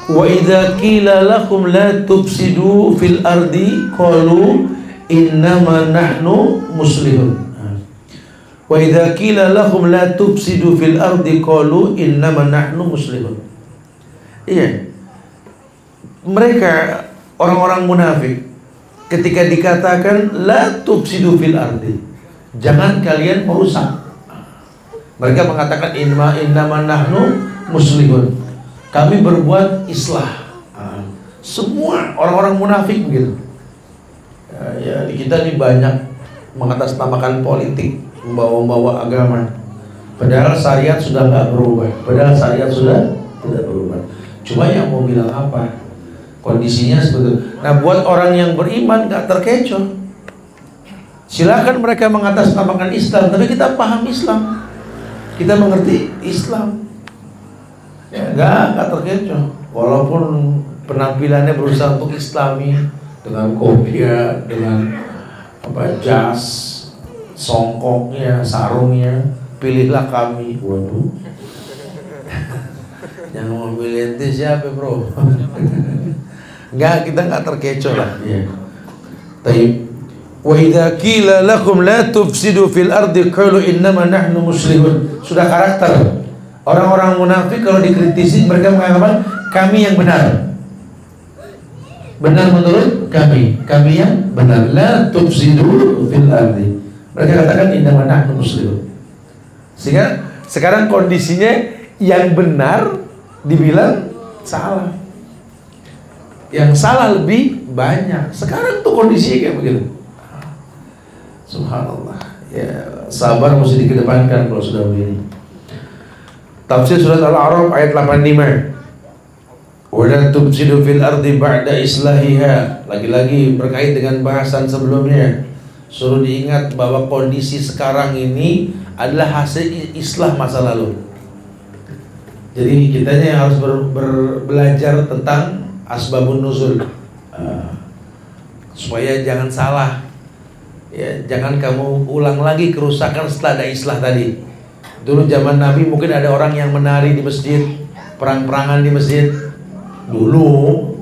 Wa idza qila lahum la tufsidu fil ardi qalu innama nahnu muslihun. Wa idza qila lahum la tufsidu fil ardi qalu innama nahnu muslihun. Iya. Mereka orang-orang munafik ketika dikatakan la tufsidu fil ardi. Jangan kalian merusak. Mereka mengatakan inna innama nahnu muslihun kami berbuat islah. Ah. Semua orang-orang munafik begitu. Ya, ya kita ini banyak mengatasnamakan politik, membawa-bawa agama. Padahal syariat sudah nggak berubah. Padahal syariat sudah tidak berubah. Cuma yang mau bilang apa? Kondisinya seperti itu. Nah, buat orang yang beriman nggak terkecoh. Silakan mereka mengatasnamakan Islam, tapi kita paham Islam. Kita mengerti Islam. Ya nggak nggak terkecoh. Walaupun penampilannya berusaha untuk islami dengan kopiah dengan apa jas songkoknya sarungnya pilihlah kami. Waduh. Yang mau pilih ente siapa bro? Nggak kita nggak terkecoh lah. Ya Taib Wa idza qila lakum la tufsidu fil ardi qalu innama nahnu muslihun. Sudah karakter Orang-orang munafik kalau dikritisi mereka mengatakan kami yang benar. Benar menurut kami, kami yang benar. La tufsidu fil ardi. Mereka katakan inna nahnu muslimun. Sehingga sekarang kondisinya yang benar dibilang salah. Yang salah lebih banyak. Sekarang tuh kondisinya kayak begitu. Subhanallah. Ya, sabar mesti dikedepankan kalau sudah begini. Tafsir surat Al-A'raf ayat 85. Wala tubsidu fil ardi ba'da islahiha. Lagi-lagi berkait dengan bahasan sebelumnya. Suruh diingat bahwa kondisi sekarang ini adalah hasil islah masa lalu. Jadi kita yang harus ber, ber, belajar tentang asbabun nuzul. Uh, supaya jangan salah. Ya, jangan kamu ulang lagi kerusakan setelah ada islah tadi. Dulu zaman Nabi mungkin ada orang yang menari di masjid, perang-perangan di masjid. Dulu.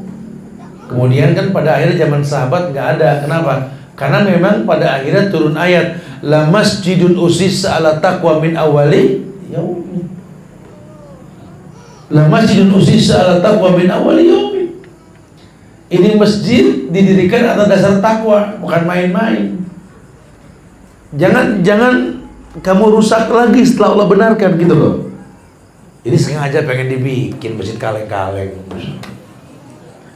Kemudian kan pada akhirnya zaman sahabat nggak ada. Kenapa? Karena memang pada akhirnya turun ayat la masjidun usis ala taqwa min awali yaumi. La masjidun usis ala taqwa min awali yaumi. Ini masjid didirikan atas dasar takwa, bukan main-main. Jangan jangan kamu rusak lagi setelah Allah benarkan gitu loh. Ini sengaja pengen dibikin masjid kaleng-kaleng.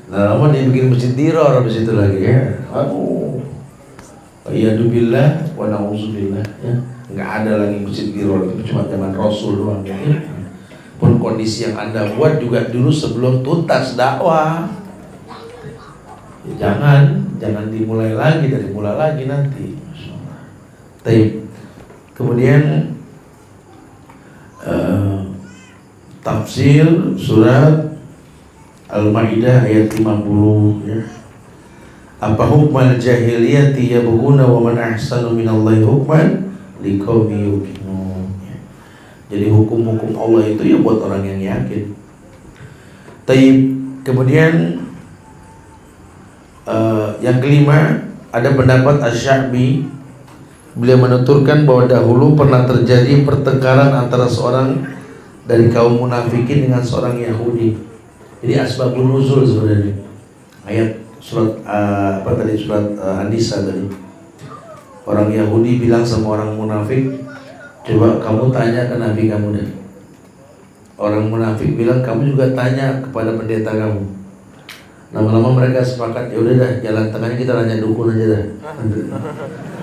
Nah, lama dibikin masjid diror di situ lagi ya. Aduh. Iya dubillah wa na'udzubillah ya. Ada lagi masjid diror itu cuma zaman Rasul doang ya. Pun kondisi yang Anda buat juga dulu sebelum tuntas dakwah. Ya, jangan, jangan dimulai lagi dari mulai lagi nanti. Tapi Kemudian uh, tafsir surat Al-Maidah ayat 50 ya. Apa hukmal jahiliyati yabghuna wa man ahsanu minallahi hukman liqaumi yuqinun. Ya. Jadi hukum-hukum Allah itu ya buat orang yang yakin. Taib kemudian uh, yang kelima ada pendapat Asy-Sya'bi beliau menuturkan bahwa dahulu pernah terjadi pertengkaran antara seorang dari kaum munafikin dengan seorang Yahudi. Jadi asbabun nuzul sebenarnya. Ayat surat uh, apa tadi surat uh, An-Nisa tadi. Orang Yahudi bilang sama orang munafik, coba kamu tanya ke nabi kamu deh. Orang munafik bilang kamu juga tanya kepada pendeta kamu. Lama-lama mereka sepakat ya udah dah jalan tengahnya kita nanya dukun aja dah.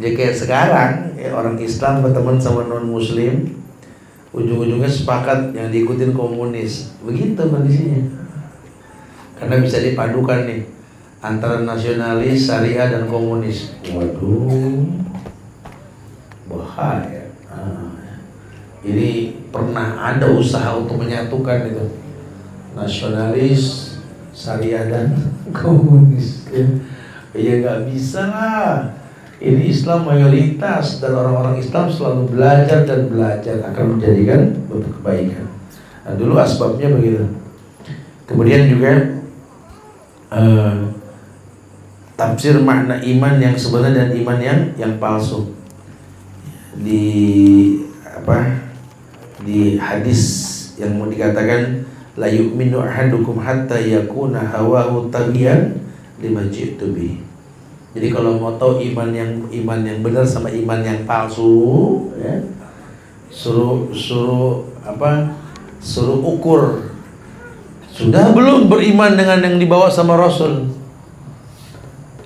Jadi kayak sekarang ya, orang Islam berteman sama non Muslim, ujung-ujungnya sepakat yang diikutin komunis. Begitu kondisinya. Karena bisa dipadukan nih antara nasionalis, syariah dan komunis. Waduh, bahaya. Nah, ini pernah ada usaha untuk menyatukan itu nasionalis, syariah dan komunis. Ya, ya nggak bisa lah. Ini Islam mayoritas dan orang-orang Islam selalu belajar dan belajar akan menjadikan kebaikan. Nah, dulu asbabnya begitu. Kemudian juga uh, tafsir makna iman yang sebenarnya dan iman yang yang palsu di apa di hadis yang mau dikatakan la yu'minu ahadukum hatta yakuna hawahu tabiyan lima jitu bi. Jadi kalau mau tahu iman yang iman yang benar sama iman yang palsu, ya, suruh suruh apa? Suruh ukur. Sudah belum beriman dengan yang dibawa sama Rasul?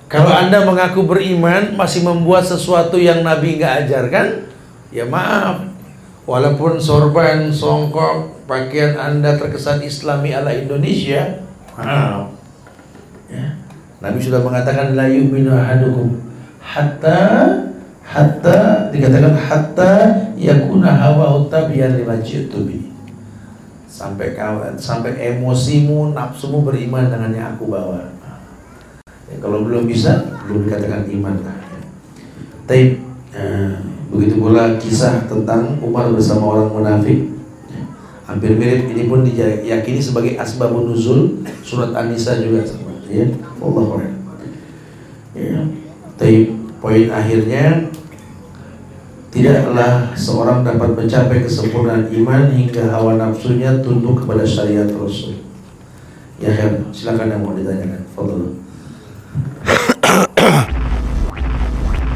Kalau Anda mengaku beriman masih membuat sesuatu yang Nabi nggak ajarkan, ya maaf. Walaupun sorban, songkok, pakaian Anda terkesan Islami ala Indonesia, maaf. Nabi sudah mengatakan la yu'minu ahadukum hatta hatta dikatakan hatta yakuna hawa tabiyan lima bi. Sampai kawan, sampai emosimu, nafsumu beriman dengan yang aku bawa. Ya, kalau belum bisa, belum dikatakan iman lah. Tapi eh, begitu pula kisah tentang Umar bersama orang munafik. Hampir mirip ini pun diyakini sebagai asbabun nuzul surat An-Nisa juga sama. Ya, Allah Ya, tapi poin akhirnya Tidaklah seorang dapat mencapai kesempurnaan iman hingga hawa nafsunya tunduk kepada syariat Rasul. Ya, silakan yang mau ditanyakan.